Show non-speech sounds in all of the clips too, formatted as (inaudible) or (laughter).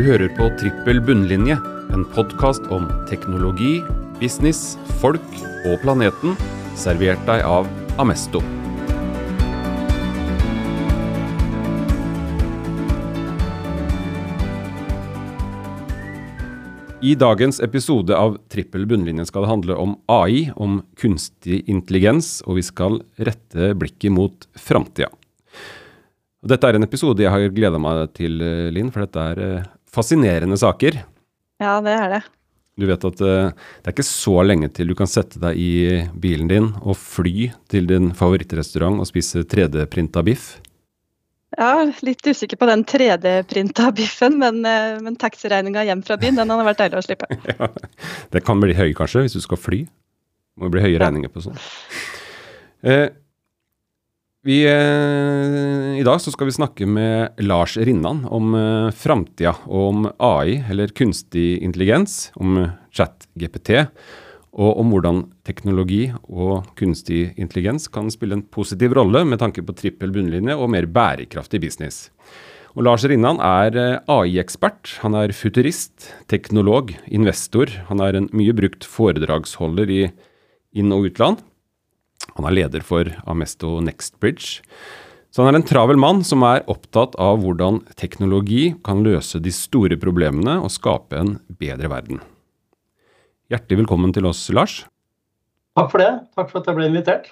Du hører på Trippel bunnlinje, en podkast om teknologi, business, folk og planeten, servert deg av Amesto. I dagens episode av Trippel bunnlinje skal det handle om AI, om kunstig intelligens, og vi skal rette blikket mot framtida. Dette er en episode jeg har gleda meg til, Linn, for dette er eh, fascinerende saker. Ja, det er det. Du vet at uh, det er ikke så lenge til du kan sette deg i bilen din og fly til din favorittrestaurant og spise 3D-printa biff. Ja, litt usikker på den 3D-printa biffen, men, uh, men taxiregninga hjem fra byen, den hadde vært deilig å slippe. (laughs) ja, det kan bli høy kanskje, hvis du skal fly. Det må bli høye regninger på sånn. Uh, vi, eh, I dag skal vi snakke med Lars Rinnan om eh, framtida og om AI, eller kunstig intelligens, om chat-GPT, og om hvordan teknologi og kunstig intelligens kan spille en positiv rolle med tanke på trippel bunnlinje og mer bærekraftig business. Og Lars Rinnan er eh, AI-ekspert. Han er futurist, teknolog, investor. Han er en mye brukt foredragsholder i inn- og utland. Han er leder for Amesto NextBridge. Så han er en travel mann som er opptatt av hvordan teknologi kan løse de store problemene og skape en bedre verden. Hjertelig velkommen til oss, Lars. Takk for det. Takk for at jeg ble invitert.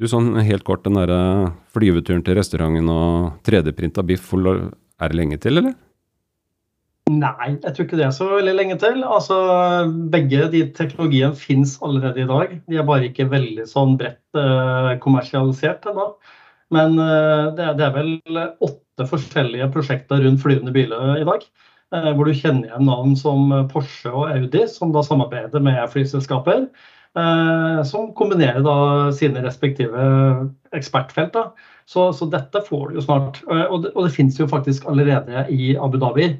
Du, sånn helt kort, den derre flyveturen til restauranten og 3D-printa biff, er det lenge til, eller? Nei, jeg tror ikke det er så veldig lenge til. Altså, Begge de teknologiene finnes allerede i dag. De er bare ikke veldig sånn bredt eh, kommersialisert ennå. Men eh, det, er, det, er, vel åtte forskjellige prosjekter rundt flyvende biler i dag. Eh, hvor du kjenner igjen navn som Porsche og Audi, som da samarbeider med flyselskaper. som kombinerer da sine respektive ekspertfelt. da. Så, så, dette får du jo snart. Og det, og det finnes jo faktisk allerede i Abu Dhabi.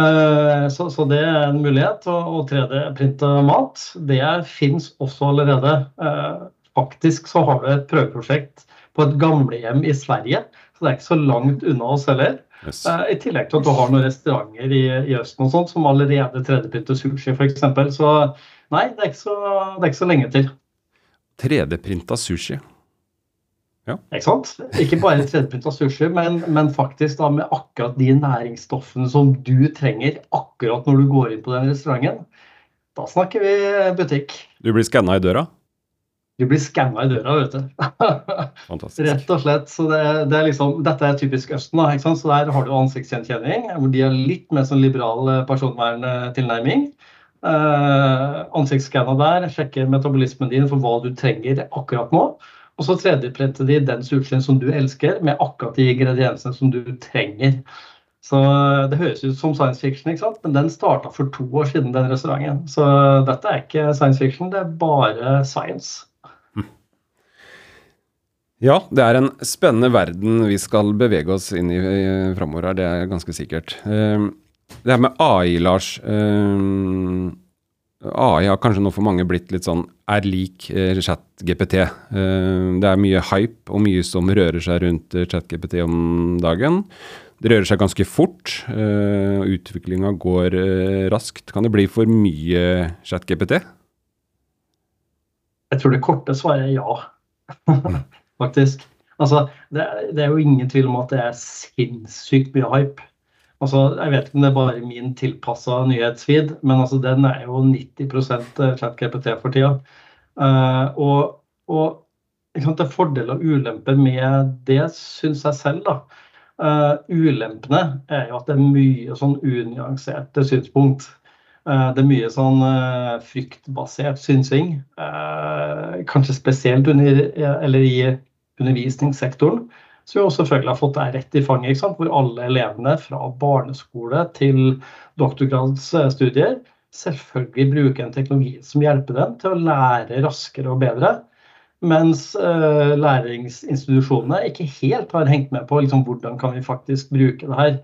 Eh, så, så, det er en mulighet. å 3D-printe mat, det fins også allerede. Eh, faktisk så har vi et prøveprosjekt på et gamlehjem i Sverige, så det er ikke så langt unna oss heller. Yes. Eh, I tillegg til at du har noen restauranter i, i Østen og sånt, som allerede 3D-printer sushi f.eks. Så nei, det er, så, det er ikke så lenge til. 3D-printa sushi. Ja. Ikke sant? Ikke bare 3D-printa sushi, men, men, faktisk da med akkurat de næringsstoffene som du trenger akkurat når du går inn på den restauranten. Da snakker vi butikk. Du blir skanna i døra? Du blir skanna i døra, vet du. Fantastisk. (laughs) Rett og slett. Så det, det er liksom, dette er typisk Østen. da, ikke sant? Så Der har du ansiktsgjenkjenning, hvor de har litt mer sånn liberal eh, personverntilnærming. Uh, ansiktsskanna der sjekker metabolismen din for hva du trenger akkurat nå. Og så 3D-printer de den sushien som du elsker, med akkurat de ingrediensene som du trenger. Så Det høres ut som science fiction, ikke sant? men den starta for to år siden, den restauranten. Så dette er ikke science fiction, det er bare science. Ja, det er en spennende verden vi skal bevege oss inn i framover her, det er ganske sikkert. Ehm, det her med AI, Lars. AI har kanskje nå for mange blitt litt sånn er lik eh, chat-GPT. Eh, det er mye hype og mye som rører seg rundt eh, chat-GPT om dagen. Det rører seg ganske fort, og utviklinga går raskt. Kan det bli for mye chat-GPT? Jeg tror det korte svaret er ja, (laughs) faktisk. Altså, det, det, er jo ingen tvil om at det er sinnssykt mye hype. Altså, jeg vet ikke om det er bare min tilpassa nyhetsfeed, men altså, den er jo 90 chat-GPT for tida. Uh, og, og det er fordeler og ulemper med det, syns jeg selv. da. Uh, ulempene er jo at det er mye sånn unyanserte synspunkt. Uh, det er mye sånn uh, fryktbasert synsing. kanskje spesielt under, eller i undervisningssektoren. Som har selvfølgelig fått det rett i fanget, hvor alle elevene fra barneskole til doktorgradsstudier selvfølgelig bruker en teknologi som hjelper dem til å lære raskere og bedre. Mens uh, læringsinstitusjonene ikke helt har hengt med på liksom, hvordan kan vi faktisk bruke det her.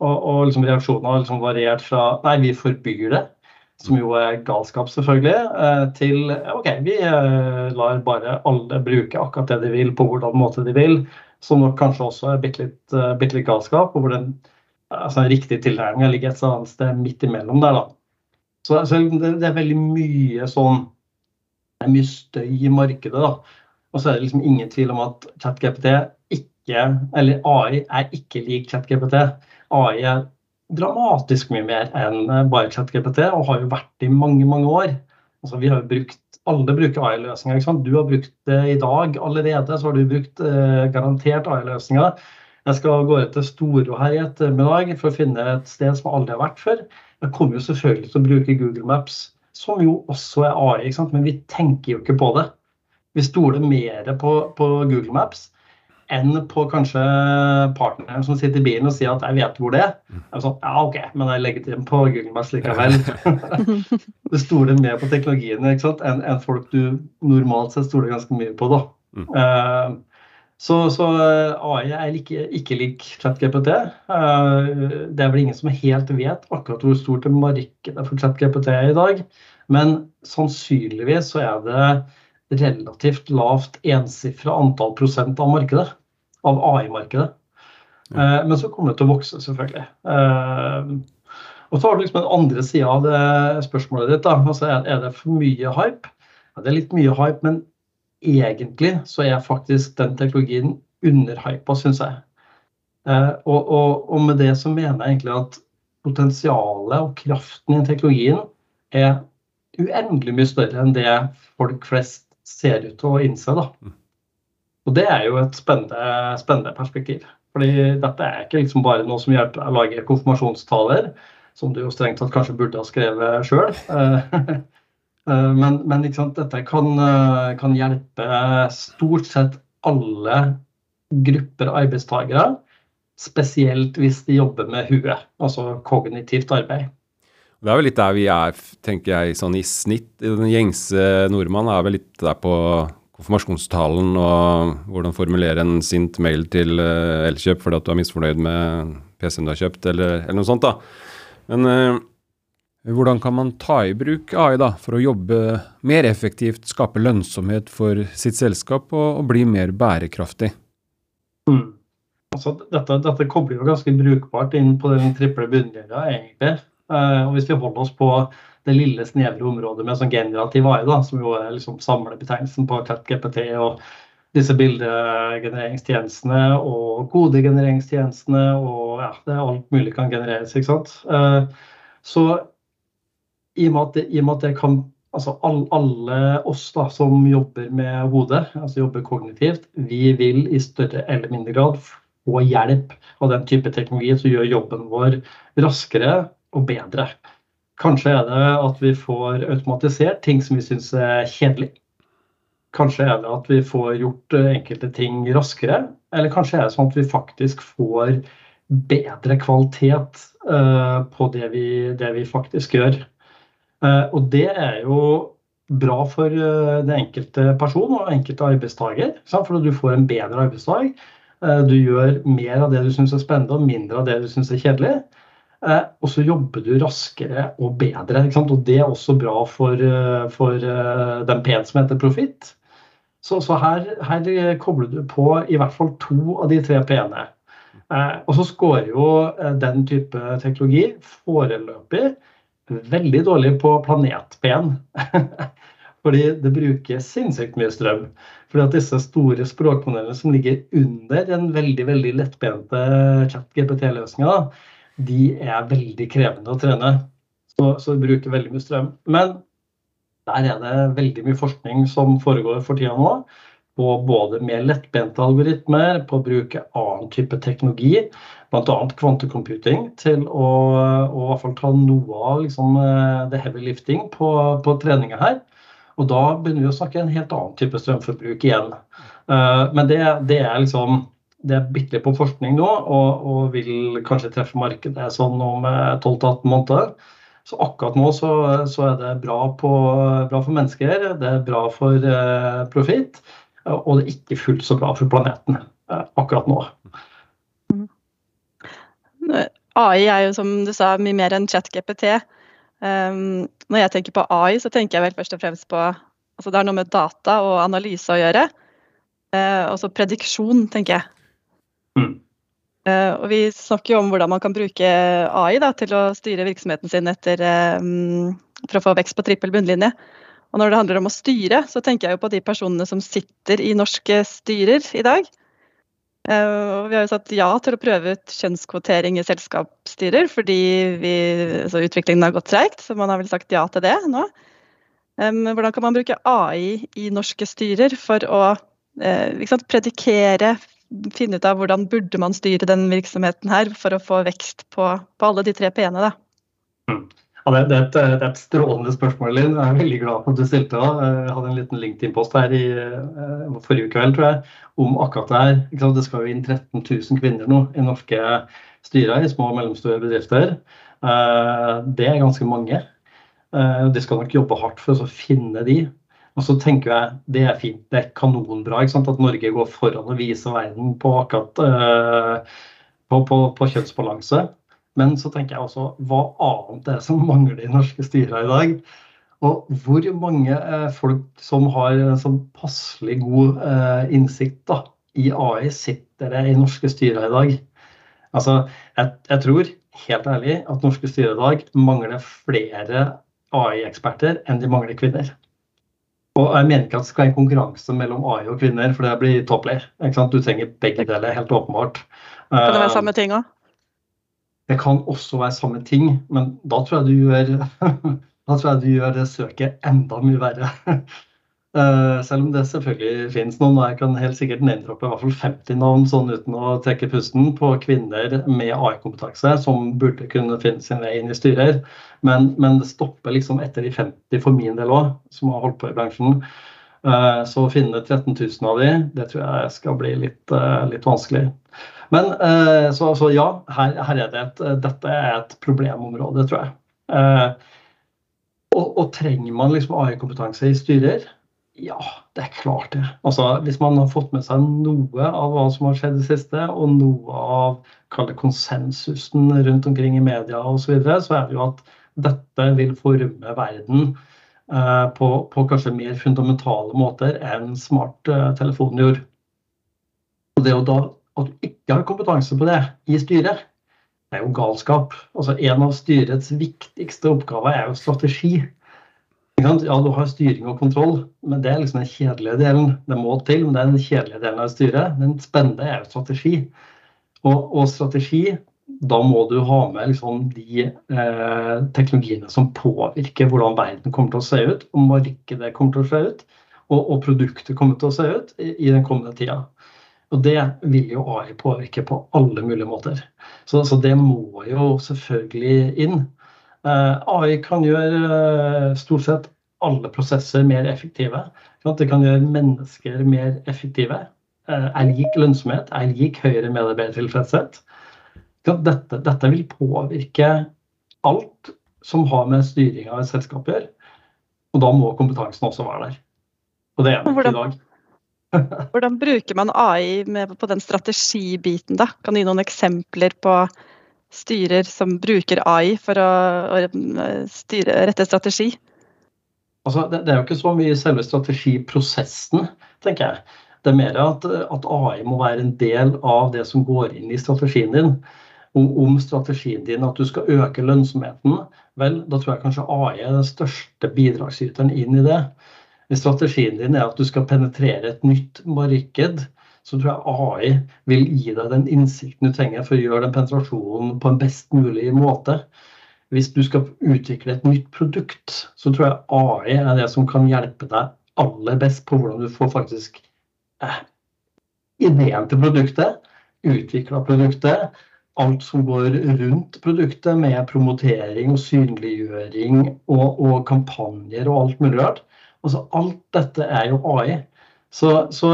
Og, og liksom, reaksjonene har liksom variert fra nei, vi forbyr det, som jo er galskap, selvfølgelig, uh, til OK, vi uh, lar bare alle bruke akkurat det de vil, på hvordan måte de vil. Som nok kanskje også er bitte litt, bitte litt galskap. og hvor den altså riktige tilnærminga ligger et annet sted midt imellom der, da. Så, så det, det, er veldig mye sånn Det er mye støy i markedet, da. Og så er det liksom ingen tvil om at ChatGPT ikke, eller AI er ikke lik ChatGPT. AI er dramatisk mye mer enn bare ChatGPT, og har jo vært det i mange, mange år. Altså, vi har jo brukt, Alle bruker AI-løsninger. Du har brukt det i dag allerede, så har du brukt eh, garantert AI-løsninger. Jeg skal gå til Storo her i ettermiddag for å finne et sted som aldri har vært før. Jeg kommer jo selvfølgelig til å bruke Google Maps, som jo også er AI, men vi tenker jo ikke på det. Vi stoler mer på, på Google Maps enn på kanskje partneren som sitter i bilen og sier at 'jeg vet hvor det er'. Jeg er sånn, ja ok, Men jeg legger til på Google Maps likevel. (laughs) (laughs) du stoler mer på teknologiene enn en folk du normalt sett stoler ganske mye på. da. Mm. Uh, så, så, AI er ikke, ikke lik ChatGPT. Uh, det er vel ingen som helt vet akkurat hvor stort det markedet for ChatGPT er i dag. Men sannsynligvis så er det relativt lavt ensifra antall prosent av markedet av AI-markedet. Uh, men så kommer det til å vokse, selvfølgelig. Uh, og så har du liksom den andre sida av det spørsmålet ditt. da, altså er, er, det for mye hype? Ja, det er litt mye hype, men egentlig så er faktisk den teknologien underhypa, syns jeg. Uh, og, og, og, med det så mener jeg egentlig at potensialet og kraften i teknologien er uendelig mye større enn det folk flest ser ut til å innse. da. Mm. Og det er jo et spennende, spennende perspektiv. Fordi dette er ikke liksom bare noe som hjelper deg å lage konfirmasjonstaler, som du jo strengt tatt kanskje burde ha skrevet sjøl. (laughs) Eh, men, men dette kan, eh, kan, hjelpe stort sett alle grupper arbeidstakere. Spesielt hvis de jobber med huet, altså kognitivt arbeid. Det er vel litt der vi er, tenker jeg, sånn i snitt. Den gjengse nordmann er vel litt der på konfirmasjonstalen og hvordan formulere en sint mail til uh, Elkjøp fordi at du er misfornøyd med PC-en du har kjøpt, eller, eller, noe sånt. da. Men uh, hvordan kan man ta i bruk AI da, for å jobbe mer effektivt, skape lønnsomhet for sitt selskap og, og bli mer bærekraftig? Mm. Altså, dette, dette, kobler jo ganske brukbart inn på den triple bunnlinja, egentlig. Uh, og hvis vi holder oss på det lille, snevre området med sånn generativ AI, da, som jo er liksom samlebetegnelsen på ChatGPT og disse bildegenereringstjenestene og kodegenereringstjenestene og ja, det er alt mulig kan genereres. ikke sant? Eh, så i og med at det, med at det kan altså alle oss da, som jobber med hodet, altså jobber kognitivt, vi vil i større eller mindre grad få hjelp av den type teknologi som gjør jobben vår raskere og bedre. Kanskje er det at vi får automatisert ting som vi syns er kjedelig. Kanskje er det at vi får gjort eh, enkelte ting raskere. Eller kanskje er det sånn at vi faktisk får bedre kvalitet uh, på det vi, det vi, faktisk gjør. Uh, og det er jo bra for uh, den enkelte person og enkelte arbeidstaker. For du får en bedre arbeidsdag. Du gjør mer av det du syns er spennende, og mindre av det du syns er kjedelig. Eh, og så jobber du raskere og bedre. Og det er også bra for, eh, for eh, den P-en som heter profitt. Så, så her, her, kobler du på i hvert fall to av de tre P-ene. og så scorer jo den type teknologi foreløpig veldig dårlig på planet-P-en. (laughs) Fordi det bruker sinnssykt mye strøm. Fordi at disse store språkmodellene som ligger under den veldig veldig lettbente chat-GPT-løsninga, de er veldig krevende å trene. Så, så de bruker veldig mye strøm. Men der er det veldig mye forskning som foregår for tida nå. På både mer lettbente algoritmer, på å bruke annen type teknologi, bl.a. kvantecomputing, til å, å, i hvert fall ta noe av liksom, eh, det heavy lifting på, på treninga her. Og da begynner vi å snakke en helt annen type strømforbruk igjen. Uh, men det, det, er liksom det er bitte litt på forskning nå, og, og, vil kanskje treffe markedet sånn om 12-18 eh, måneder. Så akkurat nå så, så er det bra, på, bra, for mennesker, det er bra for eh, profitt, og det er ikke fullt så bra for planeten eh, akkurat nå. Mm. AI er jo som du sa mye mer enn ChatGPT. Um, når jeg tenker på AI, så tenker jeg vel først og fremst på altså Det har noe med data og analyse å gjøre. Uh, og så prediksjon, tenker jeg. Uh, og vi snakker jo om hvordan man kan bruke AI da, til å styre virksomheten sin etter, um, for å få vekst på trippel bunnlinje. Og når det handler om å styre, så tenker jeg jo på de personene som sitter i norske styrer i dag. Uh, vi har jo sagt ja til å prøve ut kjønnskvotering i selskapsstyrer fordi vi, altså utviklingen har gått treigt, så man har vel sagt ja til det nå. Um, hvordan kan man bruke AI i norske styrer for å uh, sant, predikere, finne ut av hvordan burde man styre den virksomheten her for å få vekst på, på alle de tre p-ene. Mm. Ja, det, er et, det, er et, strålende spørsmål, Linn. Jeg er veldig glad for at du stilte det. Jeg hadde en liten LinkedIn-post her i uh, forrige kveld tror jeg, om akkurat det her. Det skal jo inn 13 000 kvinner nå i norske styrer i små og mellomstore bedrifter. Uh, det er ganske mange. Uh, de skal nok jobbe hardt for å finne de. Og så tenker jeg det er fint, det er kanonbra at Norge går foran og viser verden på akkurat uh, på, på, på, kjønnsbalanse. Men så tenker jeg også hva annet er det som (laughs) mangler i norske styrer i dag? Og hvor mange uh, folk som har sånn passelig god uh, innsikt da, i AI, sitter det i norske styrer i dag? Altså, jeg, jeg tror helt ærlig at norske styrer i dag mangler flere AI-eksperter enn de mangler kvinner. Og jeg mener ikke at det skal være en konkurranse mellom AI og kvinner, for det blir tåpelig. Du trenger begge deler, helt åpenbart. Kan det være samme ting òg? Det kan også være samme ting, men da tror jeg du gjør, (laughs) da tror jeg du gjør det søket enda mye verre. (laughs) Uh, selv om det selvfølgelig finnes noen, og jeg kan helt sikkert name-droppe i hvert fall 50 navn sånn uten å trekke pusten på kvinner med AI-kompetanse som burde kunne finne sin vei inn i styrer. Men, men, det stopper liksom etter de 50 for min del òg, som har holdt på i bransjen. Uh, så å finne 13 000 av de, det tror jeg skal bli litt, uh, litt vanskelig. Men så, så, ja, her, her, er det et, dette er et problemområde, tror jeg. Og, og trenger man liksom AI-kompetanse i styrer? Ja, det er klart det. Altså, hvis man har fått med seg noe av hva som har skjedd i det siste, og noe av konsensusen rundt omkring i media osv., så, videre, så er det jo at dette vil forme verden eh, på, på, kanskje mer fundamentale måter enn smarttelefonen eh, gjorde. Og det å da at du ikke har kompetanse på det i styret, det er jo galskap. Altså, en av styrets viktigste oppgaver er jo strategi. Ja, du har styring og kontroll, men det er liksom den kjedelige delen. Det må til, men det er den kjedelige delen av styret. Den spennende er jo strategi. Og, og, strategi, da må du ha med liksom de eh, teknologiene som påvirker hvordan verden kommer til å se ut, og markedet kommer til å se ut, og, og produktet kommer til å se ut i, i den kommende tida. Og det vil jo AI påvirke på alle mulige måter. Så, så det må jo selvfølgelig inn. Eh, AI kan gjøre eh, stort sett alle prosesser mer effektive. Det kan gjøre mennesker mer effektive. Eh, er lik lønnsomhet, er lik høyere medarbeidertilfredshet. Dette, dette vil påvirke alt som har med styring av et selskap å gjøre. Og da må kompetansen også være der. Og det er den ikke i dag. (laughs) Hvordan bruker man AI på den strategibiten, da? Kan du gi noen eksempler på styrer som bruker AI for å, å styre, rette strategi? Altså, det, det, er jo ikke så mye selve strategiprosessen, tenker jeg. Det er mer at, at, AI må være en del av det som går inn i strategien din. Om, om strategien din at du skal øke lønnsomheten, vel, da tror jeg kanskje AI er den største bidragsyteren inn i det. Hvis strategien din er at du skal penetrere et nytt marked, så tror jeg AI vil gi deg den innsikten du trenger for å gjøre den penetrasjonen på en best mulig måte. Hvis du skal utvikle et nytt produkt, så tror jeg AI er det som kan hjelpe deg aller best på hvordan du får faktisk eh, ideen til produktet, utvikla produktet, alt som går rundt produktet med promotering og synliggjøring og, og kampanjer og alt mulig rart. Altså, alt dette er jo AI. Så, så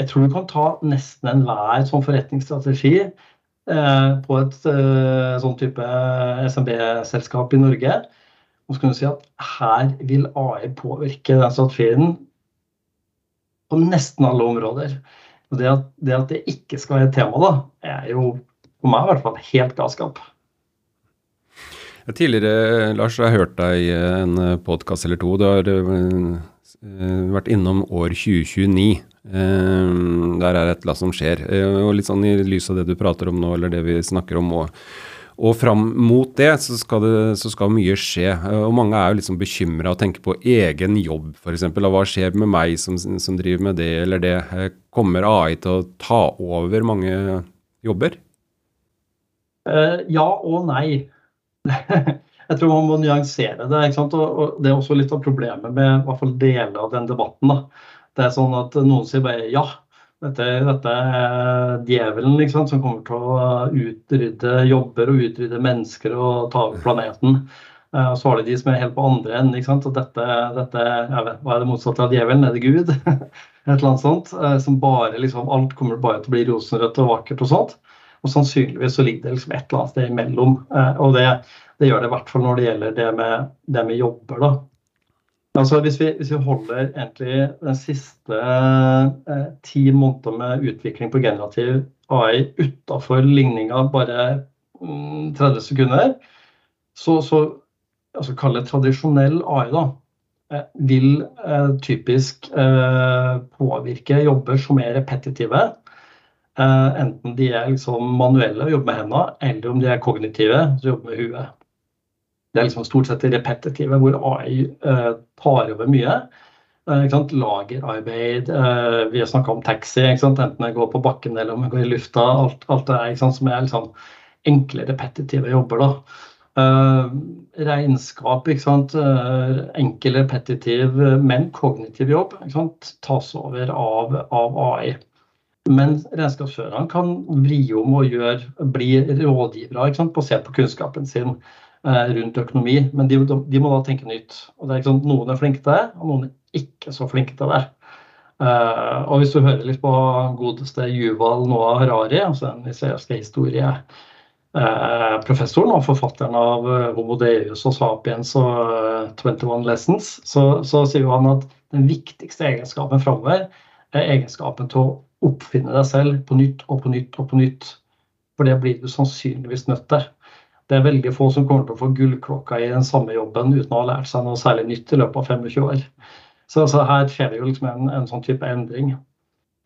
jeg tror du kan ta nesten enhver sånn forretningsstrategi eh, på et eh, sånn type SMB-selskap i Norge. Og så kan du si at her vil AI påvirke den strategien på nesten alle områder. Og det at, det at det ikke skal være et tema, da, er jo for meg i hvert fall helt galskap. Tidligere, Lars, jeg har hørt deg i en podkast eller to. Du har vært innom år 2029 Uh, der er et eller annet som skjer. Uh, og litt sånn i lys av det du prater om nå, eller det vi snakker om, og, og fram mot det så det, så skal mye skje. Uh, og mange er jo liksom bekymra og tenker på egen jobb, f.eks. Hva skjer med meg som, som, driver med det eller det? kommer AI til å ta over mange jobber? ja og nei. (laughs) jeg tror man må nyansere det. Og, og, det er også litt av problemet med i hvert fall deler av den debatten. Da. Det er sånn at noen sier bare ja, dette, dette er djevelen liksom, som kommer til å utrydde jobber og utrydde mennesker og ta over planeten. Og så har du de som er helt på andre enden. ikke sant? Og dette, dette vet, Hva er det motsatte av djevelen? Er det Gud? (laughs) Et eller annet sånt. Uh, som bare liksom, Alt kommer bare til å bli rosenrødt og vakkert og sånt. Og sannsynligvis så ligger det liksom et eller annet sted imellom. Uh, og det, det gjør det i hvert fall når det gjelder det med, det med jobber. da. Altså hvis vi, hvis vi, holder egentlig den siste eh, ti måneder med utvikling på generativ AI utafor ligninga bare mm, 30 sekunder, så, så altså kall det tradisjonell AI, da, eh, vil eh, typisk eh, påvirke jobber som er repetitive. Eh, enten de er liksom manuelle og jobber med hendene, eller om de er kognitive, så jobber med huet. Det er liksom stort sett repetitive, hvor AI eh, tar over mye. Eh, Lagerarbeid, eh, vi har snakka om taxi, enten jeg går på bakken eller om jeg går i lufta. Alt, alt det der som er liksom enkle, repetitive jobber. Uh, regnskap? Uh, enkel, repetitiv, men kognitiv jobb tas over av, av AI. Men regnskapsførerne kan vri om og gjøre, bli rådgivere basert på kunnskapen sin. Eh, rundt økonomi. Men de, de, må da tenke nytt. Og det er ikke sånn, Noen er flinke til det, og noen er ikke så flinke til det. Uh, og hvis du hører litt på godeste Yuval Noah Harari, altså den israelske historieprofessoren professoren og forfatteren av Homo Deus og Sapiens og uh, 21 Lessons, så, så, sier han at den viktigste egenskapen framover er egenskapen til å oppfinne deg selv på nytt og på nytt og på nytt. For det blir du sannsynligvis nødt til det er veldig få som kommer til å få gullklokka i den samme jobben uten å ha lært seg noe særlig nytt i løpet av 25 år. Så, så her skjer det jo liksom en, en sånn type endring.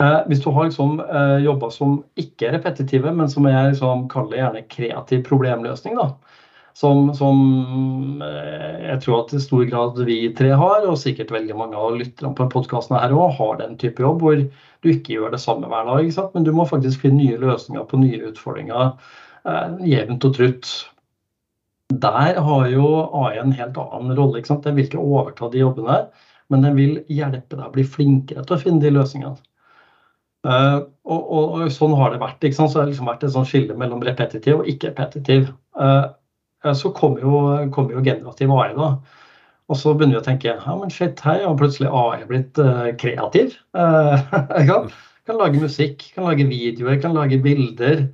Eh, hvis du har liksom, eh, jobber som ikke er repetitive, men som er liksom, kall det gjerne kreativ problemløsning, da, som, som eh, jeg tror at i stor grad vi tre har, og sikkert veldig mange av lytterne på podkasten her òg, har den type jobb hvor du ikke gjør det samme hver dag, men du må faktisk finne nye løsninger på nye utfordringer eh, jevnt og trutt der har jo AI en helt annen rolle. ikke sant? Den vil ikke overta de jobbene, men den vil hjelpe deg å bli flinkere til å finne de løsningene. Uh, og, og, og, sånn har det vært. ikke sant? Så det har liksom vært et sånt skille mellom repetitiv og ikke-repetitiv. Uh, så kommer jo, kom jo, generativ AI, da. Og så begynner vi å tenke ja, men shit, her har plutselig AI blitt uh, kreativ. (laughs) kan, kan lage musikk, kan lage videoer, kan lage bilder.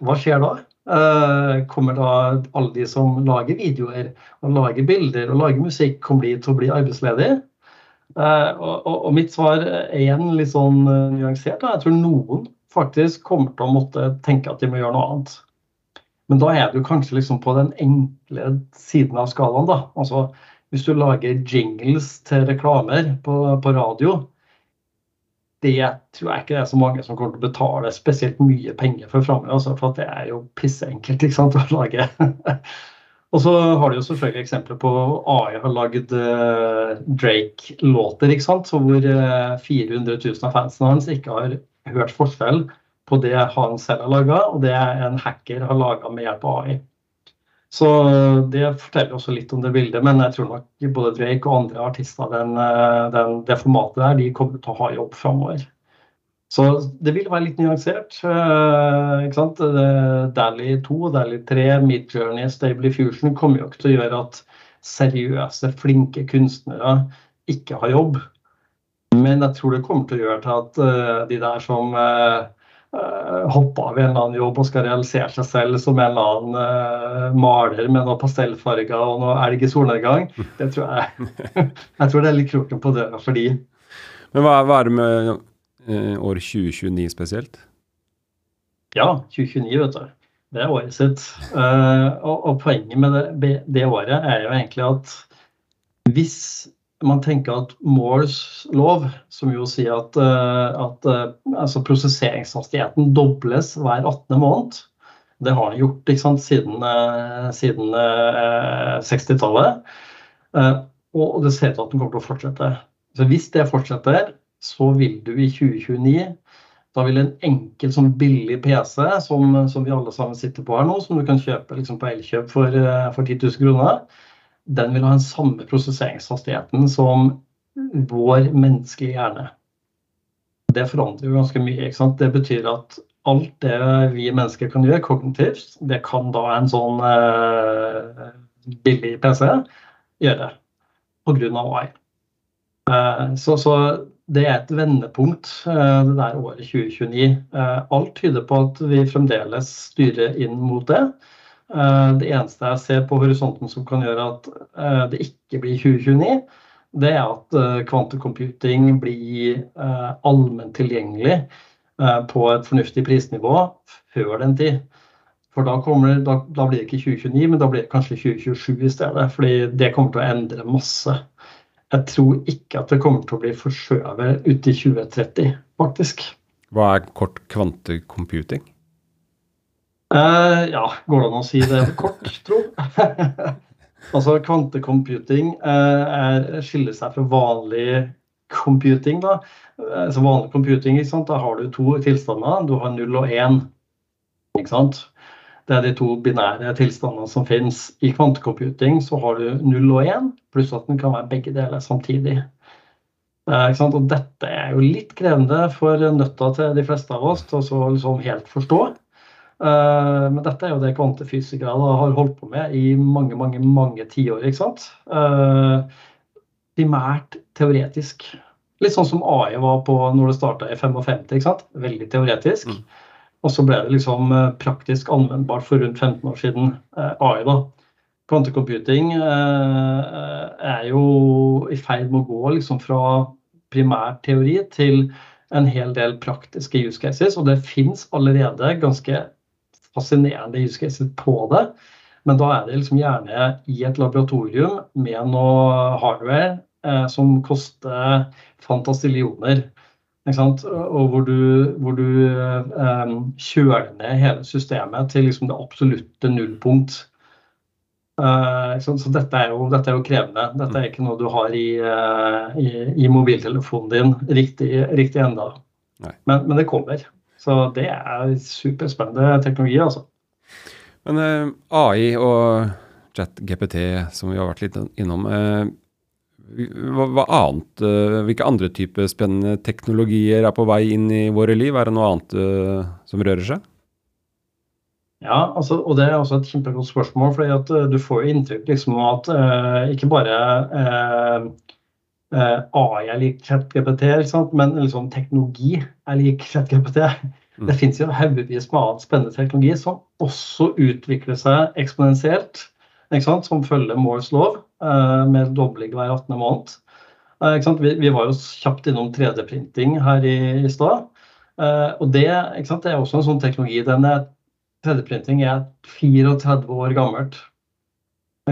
Hva skjer da? Uh, kommer da alle de som lager videoer og lager bilder og lager musikk, kommer de til å bli arbeidsledige? Uh, og, og, og, mitt svar er igjen litt sånn uh, nyansert. Jeg tror noen faktisk kommer til å måtte tenke at de må gjøre noe annet. Men da er du kanskje liksom på den enkle siden av skalaen. da. Altså, Hvis du lager jingles til reklamer på, på radio, det tror jeg ikke det er så mange som kommer til å betale spesielt mye penger for framover. Altså, for det er jo pisseenkelt ikke sant, (laughs) å lage. og så har du jo selvfølgelig eksempler på AI har lagd uh, Drake-låter, ikke sant, så hvor uh, 400 000 av fansene hans ikke har hørt forskjell på det han selv har laga, og det en hacker har laga med hjelp av AI. Så det forteller også litt om det bildet, men jeg tror nok både Drake og andre artister den, eh, den, det formatet der, de kommer til å ha jobb framover. Så det vil være litt nyansert. Eh, ikke sant? Dally 2, Dally 3, Midjourney, Stable Fusion kommer jo ikke til å gjøre at seriøse, flinke kunstnere ikke har jobb. Men jeg tror det kommer til å gjøre til at de der som hoppe av en eller annen jobb og skal realisere seg selv som en eller annen uh, maler med noen pastellfarger og noe elg i solnedgang. (laughs) Det tror jeg (laughs) Jeg tror det er litt kroken på døra for de. Men hva, hva er det med uh, år 2029 spesielt? Ja, 2029, vet du. Det er året sitt. Og, og, poenget med det, det, året er jo egentlig at hvis man tenker at Moores lov, som jo sier at, at altså prosesseringshastigheten dobles hver 18. måned, det har den gjort sant, siden, siden 60-tallet. Og det ser ut til at den kommer til å fortsette. Så hvis det fortsetter, så vil du i 2029 da vil en enkel, sånn billig PC, som, som, vi alle sammen sitter på her nå, som du kan kjøpe liksom på Elkjøp for, eh, for 10 000 kroner, den vil ha den samme prosesseringshastigheten som vår menneskelige hjerne. Det forandrer jo ganske mye. ikke sant? Det betyr at alt det vi mennesker kan gjøre kognitivt, det kan da en sånn eh, billig PC gjøre pga. AI. Eh, så, så det er et vendepunkt eh, det der året 2029. Eh, alt tyder på at vi fremdeles styrer inn mot det. Eh, det eneste jeg ser på horisonten som kan gjøre at det ikke blir 2029, det er at kvantecomputing blir allment tilgjengelig på et fornuftig prisnivå før den tid. For da, kommer, da, da blir det ikke 2029, men da blir det kanskje 2027 i stedet. fordi det kommer til å endre masse jeg tror ikke at det kommer til å bli forskjøvet ut i 2030, faktisk. Hva er kort kvantecomputing? Eh, ja, går det an å si det kort, tro? (laughs) altså kvantecomputing uh, skiller seg fra vanlig computing. Da. Altså vanlig computing, da har du to tilstander. Du har null og én. Ikke sant? Det er de to binære tilstandene som finnes. I kvantecomputing så har du 0 og 1, pluss at den kan være begge deler samtidig. Eh, og dette er jo litt krevende for nøtta til de fleste av oss til å liksom helt forstå. Eh, men dette er jo det kvantefysikere har holdt på med i mange mange, mange tiår. sant? primært teoretisk. Litt sånn som AI var på når det starta i 55. ikke sant? Veldig teoretisk. Mm. Og så ble det liksom eh, praktisk anvendbart for rundt 15 år siden. Eh, AI, da. Kvantecomputing eh, er jo i ferd med å gå liksom fra primærteori til en hel del praktiske use cases. Og det fins allerede ganske fascinerende use på det. Men da er det liksom gjerne i et laboratorium med noe hardware eh, som koster fantastillioner. Og hvor du, hvor du eh, kjøler ned hele systemet til liksom det absolutte nullpunkt. Eh, så, så dette, er jo, dette, er jo, krevende. Dette er ikke noe du har i, uh, i, i mobiltelefonen din riktig, riktig enda. Men, men, det kommer. Så det er superspennende teknologi, altså. Men uh, AI og ChatGPT, som vi har vært litt innom, hva, hva annet, uh, hvilke andre typer spennende teknologier er på vei inn i våre liv? Er det noe annet uh, som rører seg? Ja, altså, og det er også et kjempegodt spørsmål. fordi at uh, Du får jo inntrykk liksom, av at ikke bare AI er lik ChatGPT, men liksom, teknologi er lik ChatGPT. Mm. Det finnes jo haugevis med annen spennende teknologi som også utvikler seg eksponentielt, som følger Moores lov. Eh, med dobling hver 18. måned. Eh, vi, vi, var jo kjapt innom 3D-printing her i, i stad. Eh, og det, det, er også en sånn teknologi. 3D-printing er 34 år gammelt.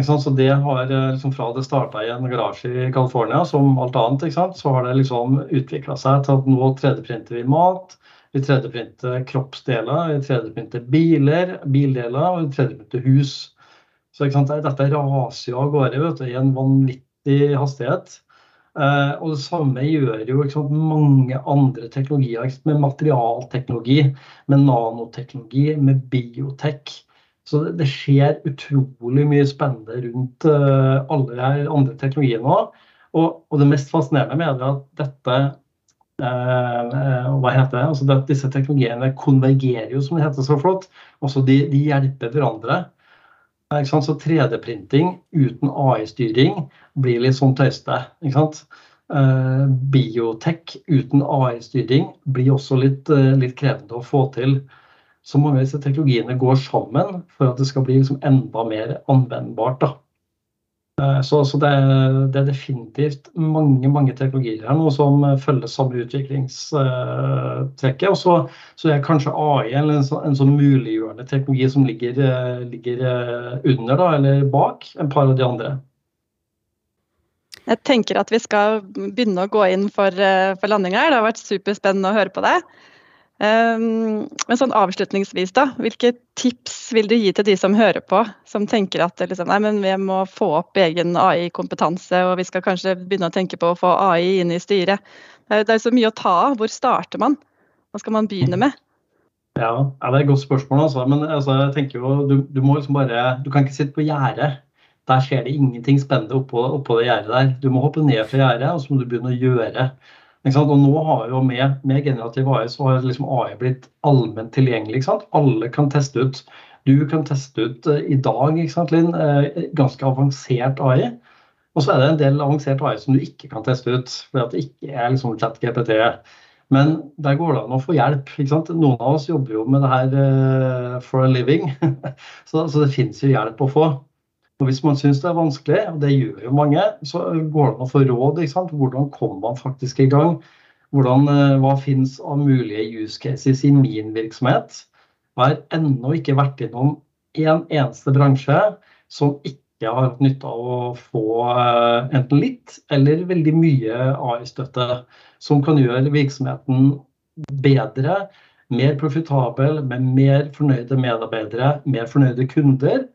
Så det har liksom fra det starta i en garasje i California, som alt annet, så har det liksom utvikla seg til at nå 3D-printer vi mat. Vi 3D-printer kroppsdeler, vi 3D-printer biler, bildeler og vi 3D-printer hus. Så dette raser jo av gårde vet du, i en vanvittig hastighet. Eh, og det samme gjør jo sant, mange andre teknologier, med materialteknologi, med nanoteknologi, med biotek. Så det, det, skjer utrolig mye spennende rundt uh, alle de andre teknologiene nå. Og, og, det mest fascinerende med det er at dette uh, hva heter det? Altså det, Disse teknologiene konvergerer jo, som det heter så flott. Også de, de hjelper hverandre. Så 3D-printing uten AI-styring blir litt sånn tøyste. Uh, biotek uten AI-styring blir også litt, uh, litt, krevende å få til. Så må disse teknologiene går sammen for at det skal bli liksom enda mer anvendbart. Da. Eh, så, så det, det, er definitivt mange mange teknologier her nå som følger samme utviklingstrekket. Og så, så er kanskje AI en, sånn, en sånn muliggjørende teknologi som ligger, ligger, under da, eller bak en par av de andre. Jeg tenker at vi skal begynne å gå inn for, eh, for landing her. Det har vært superspennende å høre på deg. Um, men sånn avslutningsvis, da. Hvilke tips vil du gi til de som hører på, som tenker at liksom, nei, men vi må få opp egen AI-kompetanse, og vi skal kanskje begynne å tenke på å få AI inn i styret. Det er så mye å ta av. Hvor starter man? Hva skal man begynne med? Ja Det er et godt spørsmål. Altså. Men altså, jeg tenker jo, du, du, må liksom bare, du kan ikke sitte på gjerdet. Der skjer det ingenting spennende oppå, oppå det gjerdet der. Du må hoppe ned fra gjerdet, og så må du begynne å gjøre. Og nå har jo med, med generativ AI så har liksom AI blitt allment tilgjengelig. Alle kan teste ut. Du kan teste ut uh, i dag, sant, Linn, uh, ganske avansert AI. Og så er det en del avansert AI som du ikke kan teste ut, fordi det ikke er liksom chat-GPT. Men der går det an å få hjelp. Noen av oss jobber jo med det her uh, for a living, (laughs) så, så, det finnes jo hjelp å få. Og Hvis man syns det er vanskelig, og det gjør jo mange, så går det an å få råd. ikke sant? Hvordan kommer man faktisk i gang? Hvordan, uh, hva finnes av mulige use cases i min virksomhet? Jeg har ennå ikke vært innom en eneste bransje som ikke har hatt nytte av å få uh, enten litt eller veldig mye AI-støtte som kan gjøre virksomheten bedre, mer profitabel, med mer fornøyde medarbeidere, mer fornøyde kunder.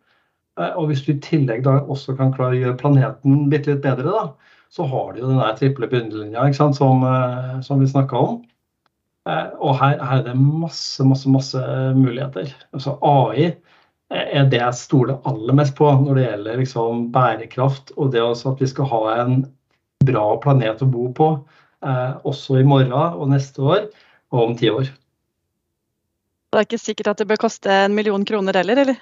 Eh, og hvis du i tillegg da også kan klare å gjøre planeten bitte litt bedre, da, så har du jo den der triple bunnlinja som, eh, som, vi snakka om. Eh, og her, her, er det masse, masse, masse muligheter. Altså AI er det jeg stoler aller mest på når det gjelder liksom bærekraft og det også at vi skal ha en bra planet å bo på også i morgen og neste år og om ti år. Det er ikke sikkert at det bør koste en million kroner heller, eller?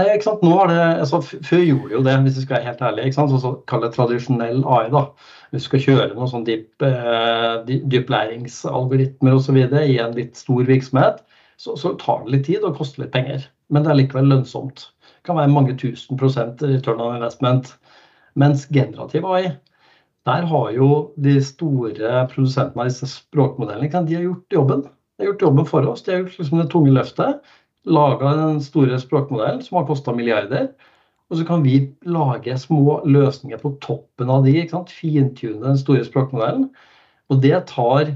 Nei, ikke sant? Nå er det, altså, Før gjorde jo det, hvis vi skal være helt sant? Så, så Kall det tradisjonell AI. da. Hvis du skal kjøre noen sånn dyp, eh, dyplæringsalgoritmer osv. i en litt stor virksomhet, så, så, tar det litt tid og koster litt penger. Men det er likevel lønnsomt. Det kan være mange tusen prosent return on investment. Mens generativ AI der har jo de store produsentene av disse språkmodellene de har gjort jobben. De har gjort jobben for oss. De har gjort liksom det tunge løftet. Laga den store språkmodellen som har kosta milliarder. Og så kan vi lage små løsninger på toppen av de. ikke sant? Fintune den store språkmodellen. Og det tar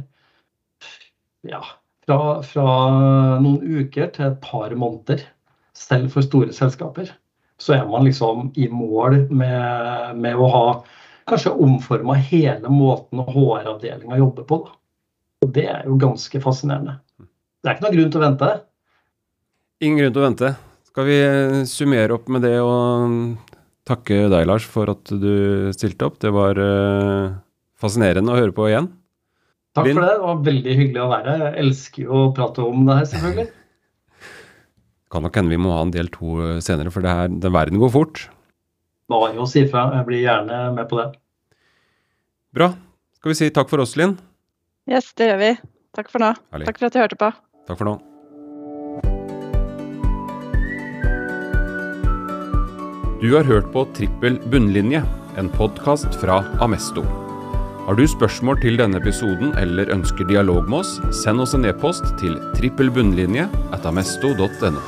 ja, fra, fra noen uker til et par måneder. Selv for store selskaper. Så er man liksom i mål med, med å ha kanskje omforma hele måten HR-avdelinga jobber på. Da. Og Det er jo ganske fascinerende. Det er ikke noen grunn til å vente. Ingen grunn til å vente. Skal vi summere opp med det og takke deg, Lars, for at du stilte opp. Det var uh, fascinerende å høre på igjen. Takk Linn? for det. Det var veldig hyggelig å være her. Jeg elsker jo å prate om det her, selvfølgelig. (laughs) kan nok hende vi må ha en del to senere, for det her, den verden går fort bare å si ifra. Jeg blir gjerne med på det. Bra. Skal vi si takk for oss, Linn? Yes, det gjør vi. Takk for nå. Herlig. Takk for at du hørte på. Takk for nå. Du har hørt på Trippel bunnlinje, en podkast fra Amesto. Har du spørsmål til denne episoden eller ønsker dialog med oss, send oss en e-post til trippelbunnlinje at amesto.no.